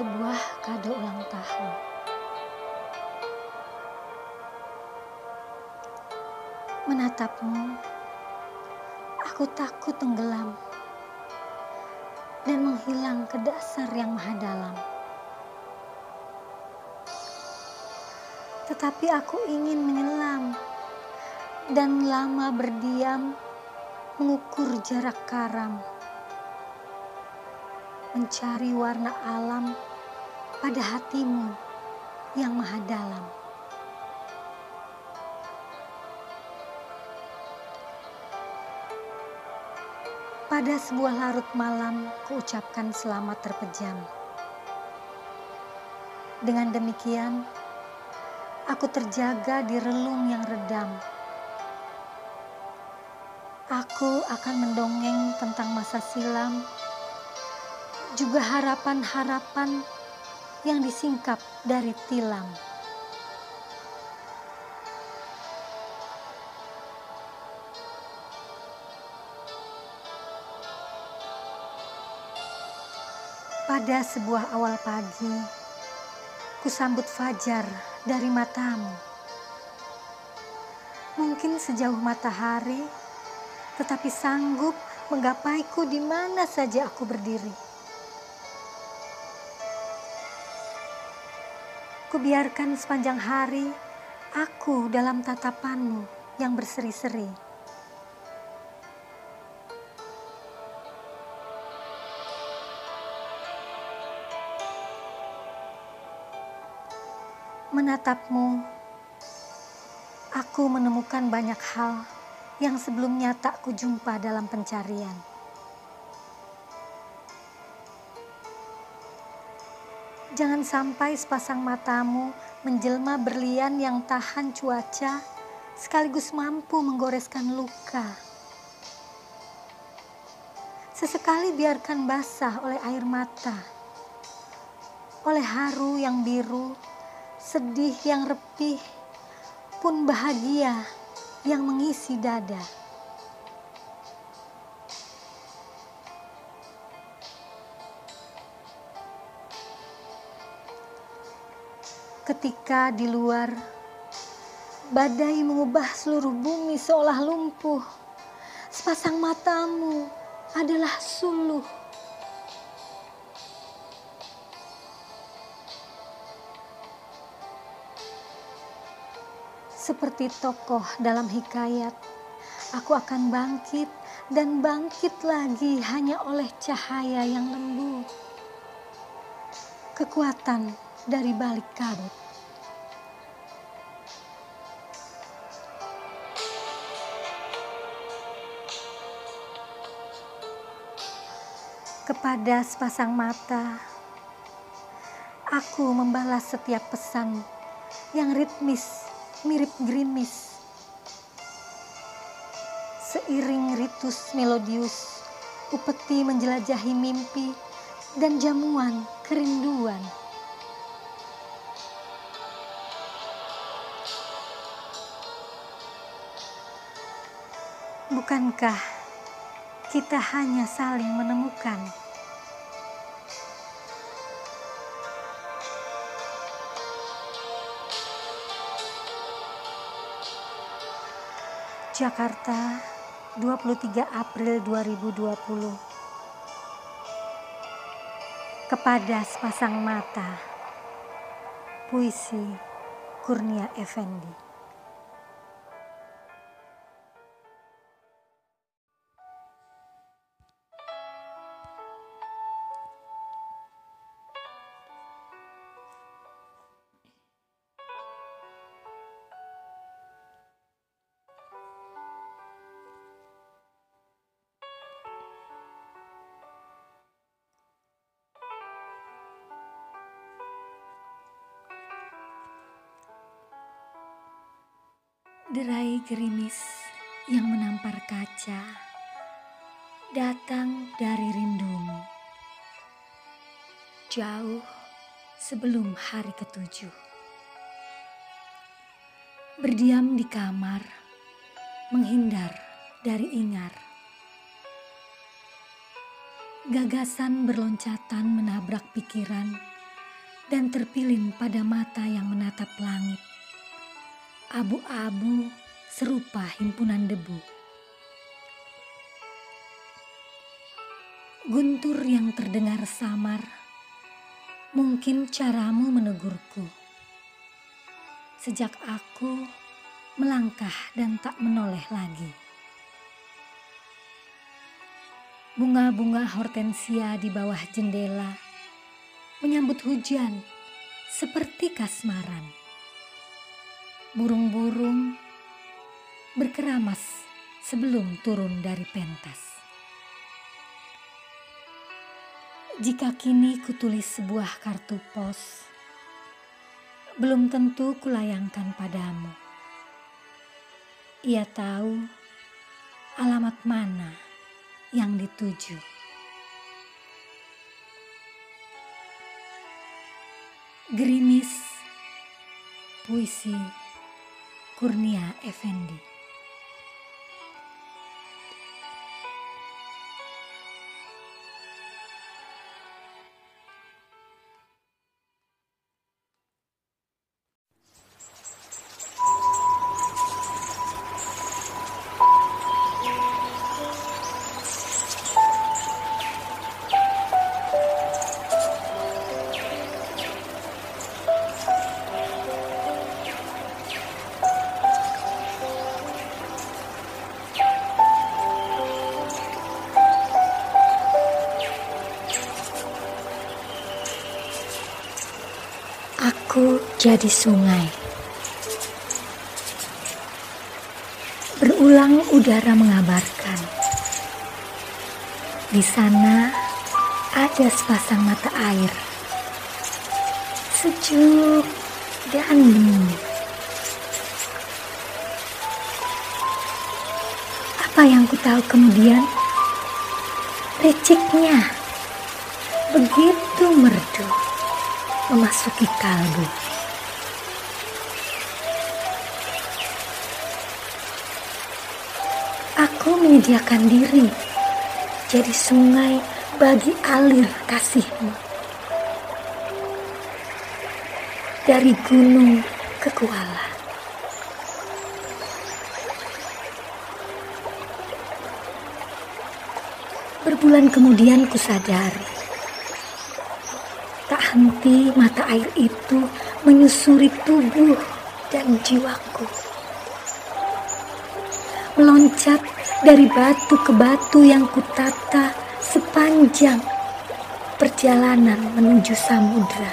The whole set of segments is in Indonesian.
sebuah kado ulang tahun. Menatapmu, aku takut tenggelam dan menghilang ke dasar yang maha dalam. Tetapi aku ingin menyelam dan lama berdiam mengukur jarak karam mencari warna alam pada hatimu yang maha dalam. Pada sebuah larut malam, kuucapkan selamat terpejam. Dengan demikian, aku terjaga di relung yang redam. Aku akan mendongeng tentang masa silam juga harapan-harapan yang disingkap dari tilam. Pada sebuah awal pagi, kusambut fajar dari matamu. Mungkin sejauh matahari, tetapi sanggup menggapaiku di mana saja aku berdiri. Kubiarkan sepanjang hari aku dalam tatapanmu yang berseri-seri. Menatapmu, aku menemukan banyak hal yang sebelumnya tak kujumpa dalam pencarian. Jangan sampai sepasang matamu menjelma berlian yang tahan cuaca, sekaligus mampu menggoreskan luka. Sesekali biarkan basah oleh air mata, oleh haru yang biru, sedih yang repih, pun bahagia yang mengisi dada. Ketika di luar, badai mengubah seluruh bumi seolah lumpuh. Sepasang matamu adalah suluh. Seperti tokoh dalam hikayat, aku akan bangkit dan bangkit lagi hanya oleh cahaya yang lembut. Kekuatan dari balik kabut. Kepada sepasang mata, aku membalas setiap pesan yang ritmis mirip gerimis. Seiring ritus melodius, upeti menjelajahi mimpi dan jamuan kerinduan. Bukankah kita hanya saling menemukan? Jakarta, 23 April 2020. Kepada sepasang mata. Puisi Kurnia Effendi. Derai gerimis yang menampar kaca datang dari rindumu. Jauh sebelum hari ketujuh. Berdiam di kamar, menghindar dari ingar. Gagasan berloncatan menabrak pikiran dan terpilin pada mata yang menatap langit. Abu-abu serupa himpunan debu. Guntur yang terdengar samar, mungkin caramu menegurku. Sejak aku melangkah dan tak menoleh lagi. Bunga-bunga hortensia di bawah jendela menyambut hujan seperti kasmaran burung-burung berkeramas sebelum turun dari pentas. Jika kini kutulis sebuah kartu pos, belum tentu kulayangkan padamu. Ia tahu alamat mana yang dituju. Gerimis, puisi, Kurnia Effendi. Jadi sungai. Berulang udara mengabarkan. Di sana ada sepasang mata air. Sejuk dan bening. Apa yang ku tahu kemudian? Reciknya begitu merdu memasuki kalbu. Aku menyediakan diri jadi sungai bagi alir kasihmu. Dari gunung ke kuala. Berbulan kemudian kusadari Tak henti mata air itu menyusuri tubuh dan jiwaku. Meloncat dari batu ke batu yang kutata sepanjang perjalanan menuju samudra.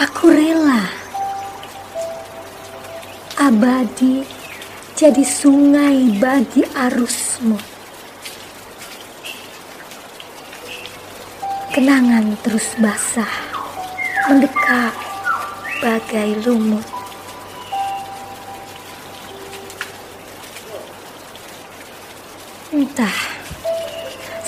Aku rela abadi jadi sungai bagi arusmu. Kenangan terus basah, mendekap bagai lumut. Entah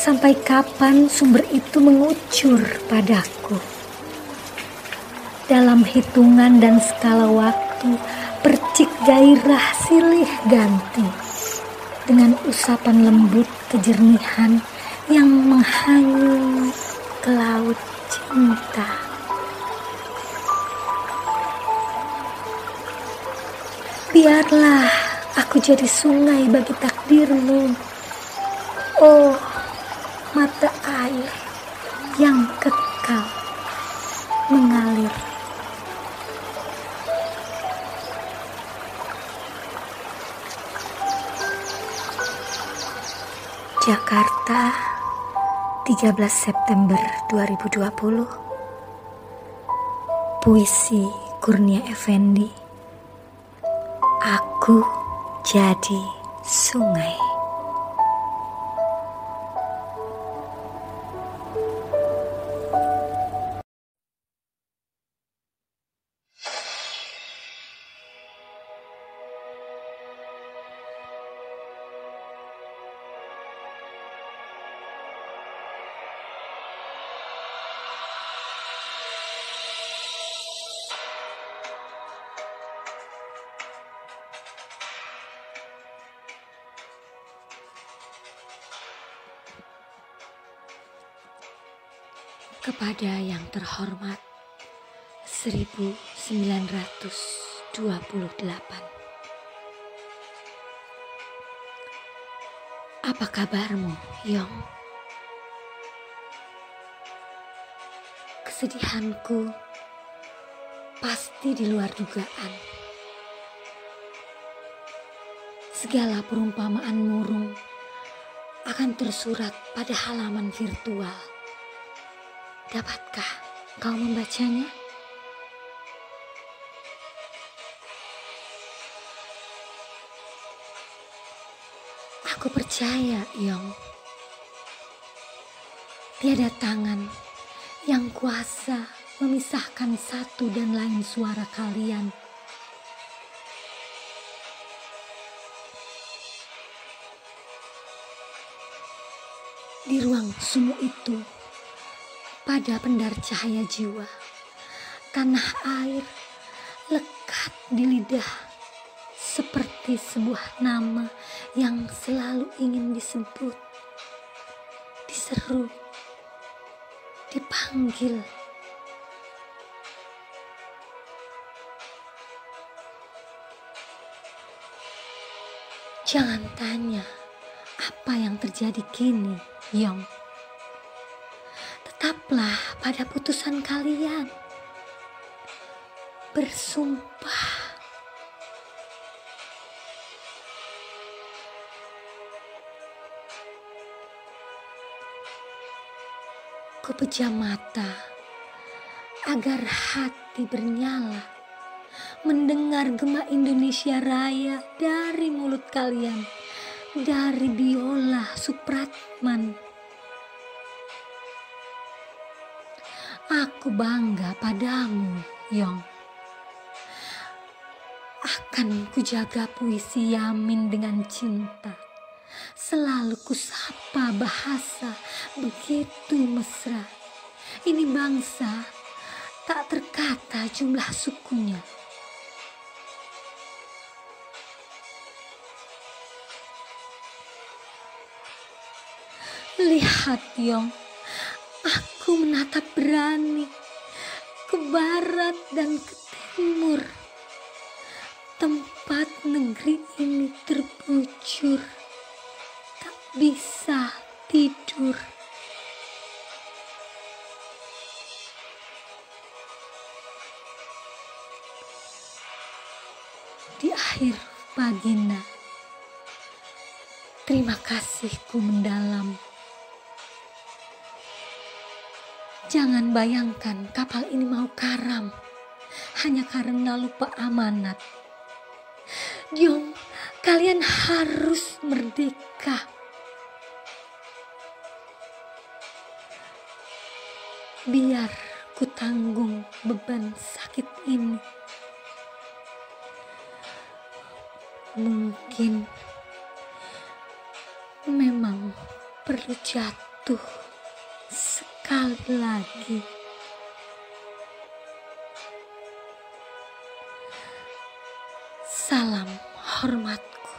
sampai kapan sumber itu mengucur padaku. Dalam hitungan dan skala waktu, percik gairah silih ganti dengan usapan lembut kejernihan yang menghanyut ke laut cinta. Biarlah aku jadi sungai bagi takdirmu. Oh, mata air yang kekal mengalir. Jakarta 13 September 2020 Puisi Kurnia Effendi Aku jadi sungai Kepada yang terhormat 1928 Apa kabarmu, Yong? Kesedihanku pasti di luar dugaan. Segala perumpamaan murung akan tersurat pada halaman virtual. Dapatkah kau membacanya? Aku percaya, Yong. Tiada tangan yang kuasa memisahkan satu dan lain suara kalian. Di ruang semu itu, pada pendar cahaya jiwa, tanah air lekat di lidah seperti sebuah nama yang selalu ingin disebut, diseru, dipanggil. Jangan tanya apa yang terjadi kini, Yong. Tetaplah pada putusan kalian. Bersumpah. Ku pejam mata agar hati bernyala mendengar gema Indonesia Raya dari mulut kalian dari biola Supratman. Aku bangga padamu, Yong. Akan kujaga puisi Yamin dengan cinta. Selalu kusapa bahasa begitu mesra. Ini bangsa tak terkata jumlah sukunya Lihat Yong, aku menatap berani ke barat dan ke timur. Tempat negeri ini terbujur, tak bisa tidur. Di akhir pagina, terima kasihku mendalam Jangan bayangkan kapal ini mau karam hanya karena lupa amanat. Yong, kalian harus merdeka. Biar ku tanggung beban sakit ini. Mungkin memang perlu jatuh sekali lagi. Salam hormatku.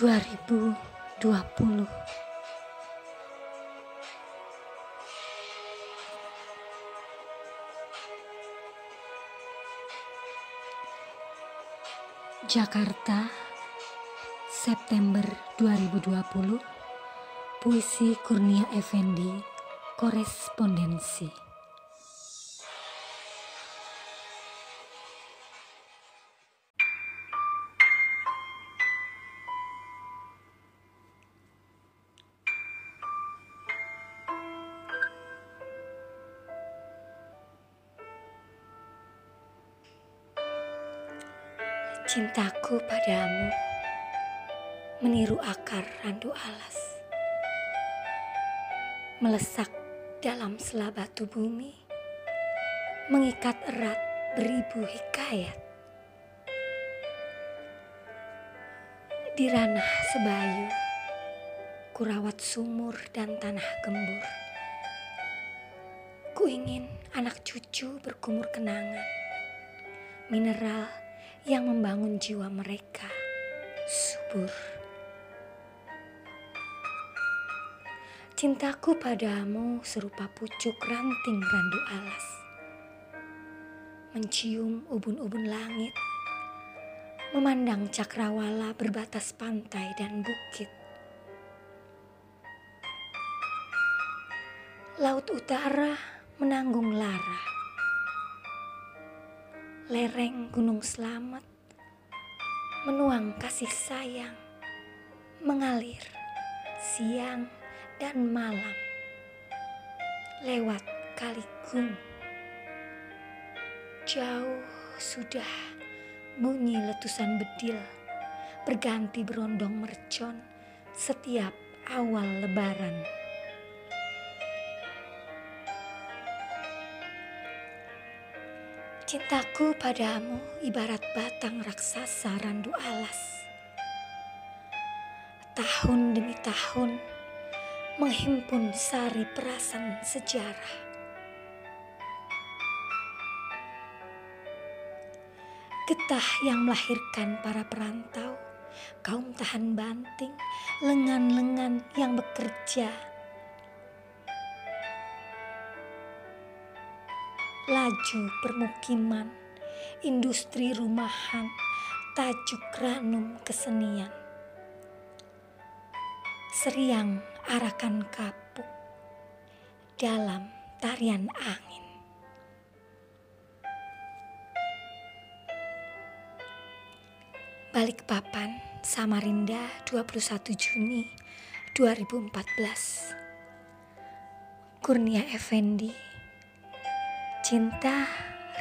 2020 Jakarta September 2020 Puisi Kurnia Effendi, Korespondensi. Cintaku padamu meniru akar randu alas melesak dalam selaba batu bumi, mengikat erat beribu hikayat. Di ranah sebayu, kurawat sumur dan tanah gembur. Ku ingin anak cucu berkumur kenangan, mineral yang membangun jiwa mereka subur. Cintaku padamu serupa pucuk ranting randu alas. Mencium ubun-ubun langit. Memandang cakrawala berbatas pantai dan bukit. Laut utara menanggung lara. Lereng gunung selamat menuang kasih sayang mengalir siang dan malam lewat kaligung. Jauh sudah bunyi letusan bedil berganti berondong mercon setiap awal lebaran. Cintaku padamu ibarat batang raksasa randu alas. Tahun demi tahun, menghimpun sari perasan sejarah. Getah yang melahirkan para perantau, kaum tahan banting, lengan-lengan yang bekerja. Laju permukiman, industri rumahan, tajuk ranum kesenian. Seriang arakan kapuk dalam tarian angin. Balikpapan, Samarinda, 21 Juni 2014. Kurnia Effendi, Cinta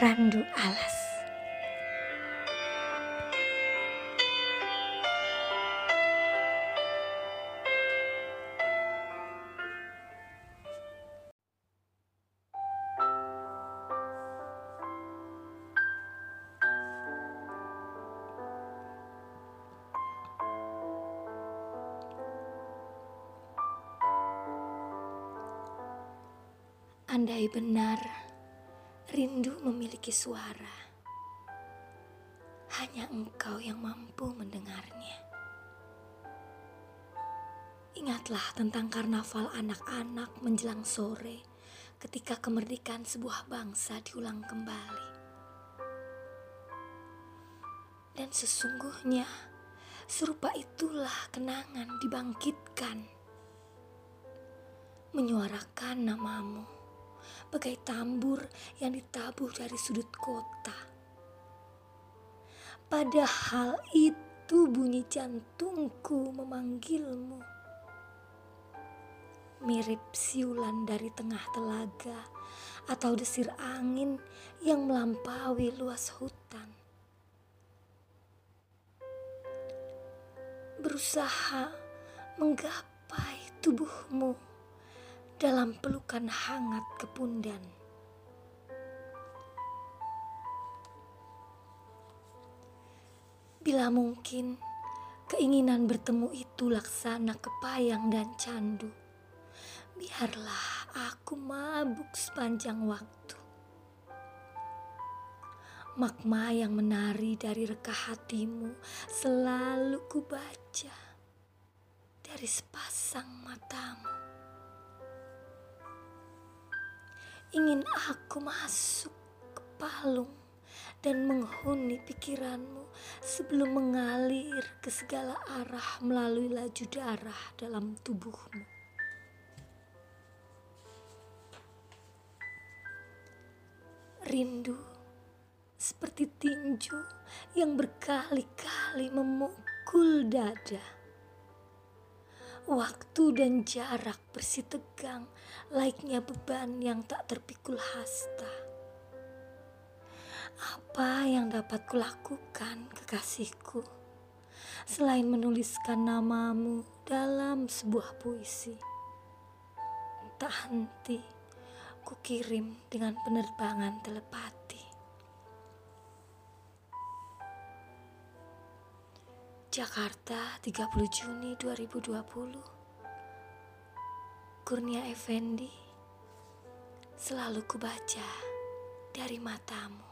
Randu Alas. Andai benar rindu memiliki suara, hanya engkau yang mampu mendengarnya. Ingatlah tentang karnaval anak-anak menjelang sore ketika kemerdekaan sebuah bangsa diulang kembali. Dan sesungguhnya serupa itulah kenangan dibangkitkan menyuarakan namamu bagai tambur yang ditabuh dari sudut kota. Padahal itu bunyi jantungku memanggilmu. Mirip siulan dari tengah telaga atau desir angin yang melampaui luas hutan. Berusaha menggapai tubuhmu dalam pelukan hangat kepundan. Bila mungkin keinginan bertemu itu laksana kepayang dan candu, biarlah aku mabuk sepanjang waktu. Makma yang menari dari reka hatimu selalu kubaca dari sepasang matamu. Ingin aku masuk ke palung dan menghuni pikiranmu sebelum mengalir ke segala arah melalui laju darah dalam tubuhmu. Rindu seperti tinju yang berkali-kali memukul dada Waktu dan jarak bersih tegang, laiknya beban yang tak terpikul hasta. Apa yang dapat kulakukan, kekasihku, selain menuliskan namamu dalam sebuah puisi? Tak henti, kukirim dengan penerbangan telepati. Jakarta 30 Juni 2020 Kurnia Effendi Selalu kubaca dari matamu